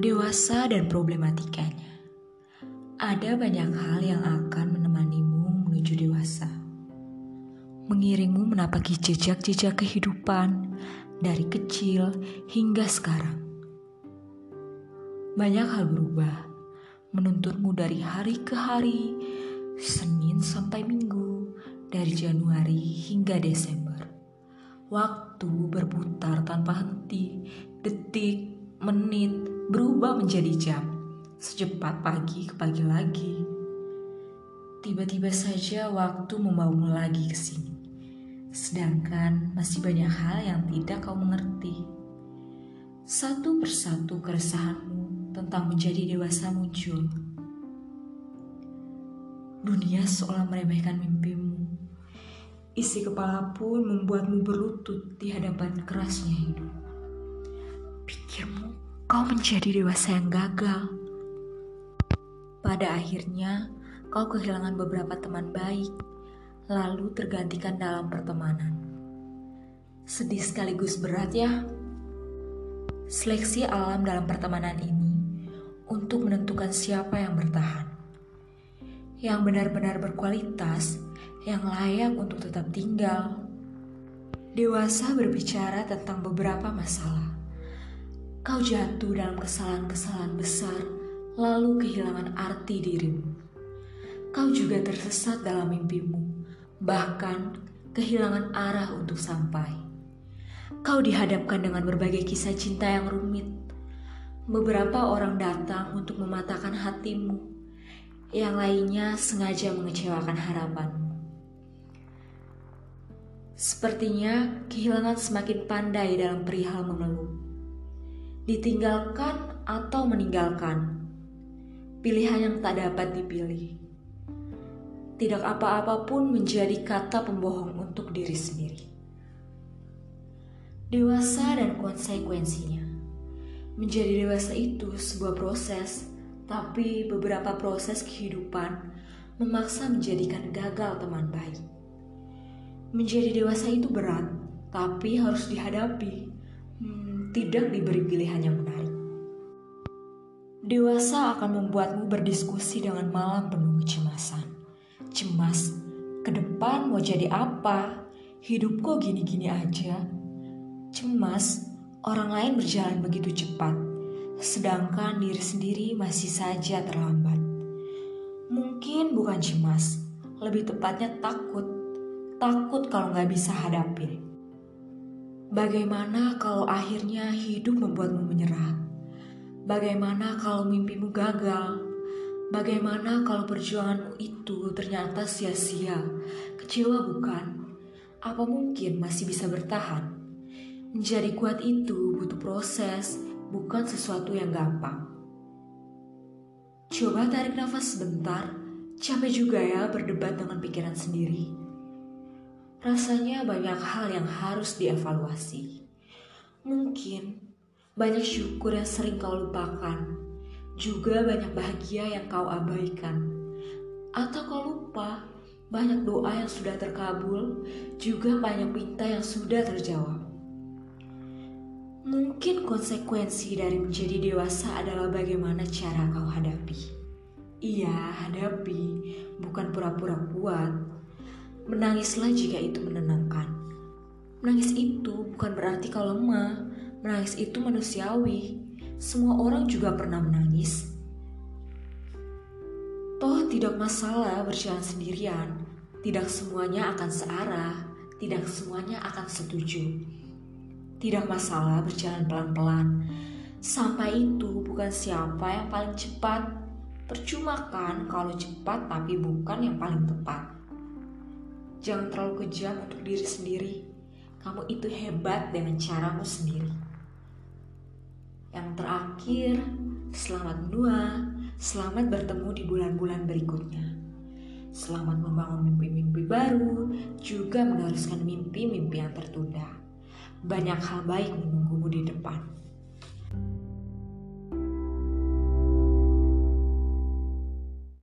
Dewasa dan problematikanya. Ada banyak hal yang akan menemanimu menuju dewasa. Mengiringmu menapaki jejak-jejak kehidupan dari kecil hingga sekarang. Banyak hal berubah, menuntutmu dari hari ke hari, Senin sampai Minggu, dari Januari hingga Desember. Waktu berputar tanpa henti, detik, menit berubah menjadi jam, secepat pagi ke pagi lagi. Tiba-tiba saja waktu membawamu lagi ke sini. Sedangkan masih banyak hal yang tidak kau mengerti. Satu persatu keresahanmu tentang menjadi dewasa muncul. Dunia seolah meremehkan mimpimu. Isi kepala pun membuatmu berlutut di hadapan kerasnya hidup kau menjadi dewasa yang gagal. Pada akhirnya, kau kehilangan beberapa teman baik, lalu tergantikan dalam pertemanan. Sedih sekaligus berat ya. Seleksi alam dalam pertemanan ini untuk menentukan siapa yang bertahan. Yang benar-benar berkualitas, yang layak untuk tetap tinggal. Dewasa berbicara tentang beberapa masalah kau jatuh dalam kesalahan-kesalahan besar, lalu kehilangan arti dirimu. Kau juga tersesat dalam mimpimu, bahkan kehilangan arah untuk sampai. Kau dihadapkan dengan berbagai kisah cinta yang rumit. Beberapa orang datang untuk mematahkan hatimu, yang lainnya sengaja mengecewakan harapanmu. Sepertinya kehilangan semakin pandai dalam perihal mengeluh ditinggalkan atau meninggalkan. Pilihan yang tak dapat dipilih. Tidak apa-apa pun menjadi kata pembohong untuk diri sendiri. Dewasa dan konsekuensinya. Menjadi dewasa itu sebuah proses, tapi beberapa proses kehidupan memaksa menjadikan gagal teman baik. Menjadi dewasa itu berat, tapi harus dihadapi tidak diberi pilihan yang menarik. Dewasa akan membuatmu berdiskusi dengan malam penuh kecemasan. Cemas, ke depan mau jadi apa? Hidup kok gini-gini aja? Cemas, orang lain berjalan begitu cepat, sedangkan diri sendiri masih saja terlambat. Mungkin bukan cemas, lebih tepatnya takut. Takut kalau nggak bisa hadapin. Bagaimana kalau akhirnya hidup membuatmu menyerah? Bagaimana kalau mimpimu gagal? Bagaimana kalau perjuanganmu itu ternyata sia-sia? Kecewa bukan? Apa mungkin masih bisa bertahan? Menjadi kuat itu butuh proses, bukan sesuatu yang gampang. Coba tarik nafas sebentar, capek juga ya berdebat dengan pikiran sendiri. Rasanya banyak hal yang harus dievaluasi. Mungkin banyak syukur yang sering kau lupakan, juga banyak bahagia yang kau abaikan. Atau kau lupa banyak doa yang sudah terkabul, juga banyak minta yang sudah terjawab. Mungkin konsekuensi dari menjadi dewasa adalah bagaimana cara kau hadapi. Iya, hadapi, bukan pura-pura kuat, Menangislah jika itu menenangkan. Menangis itu bukan berarti kau lemah. Menangis itu manusiawi. Semua orang juga pernah menangis. Toh tidak masalah berjalan sendirian. Tidak semuanya akan searah. Tidak semuanya akan setuju. Tidak masalah berjalan pelan-pelan. Sampai itu bukan siapa yang paling cepat. Percuma kan kalau cepat tapi bukan yang paling tepat. Jangan terlalu kejam untuk diri sendiri. Kamu itu hebat dengan caramu sendiri. Yang terakhir, selamat menua, selamat bertemu di bulan-bulan berikutnya. Selamat membangun mimpi-mimpi baru, juga meneruskan mimpi-mimpi yang tertunda. Banyak hal baik menunggumu di depan.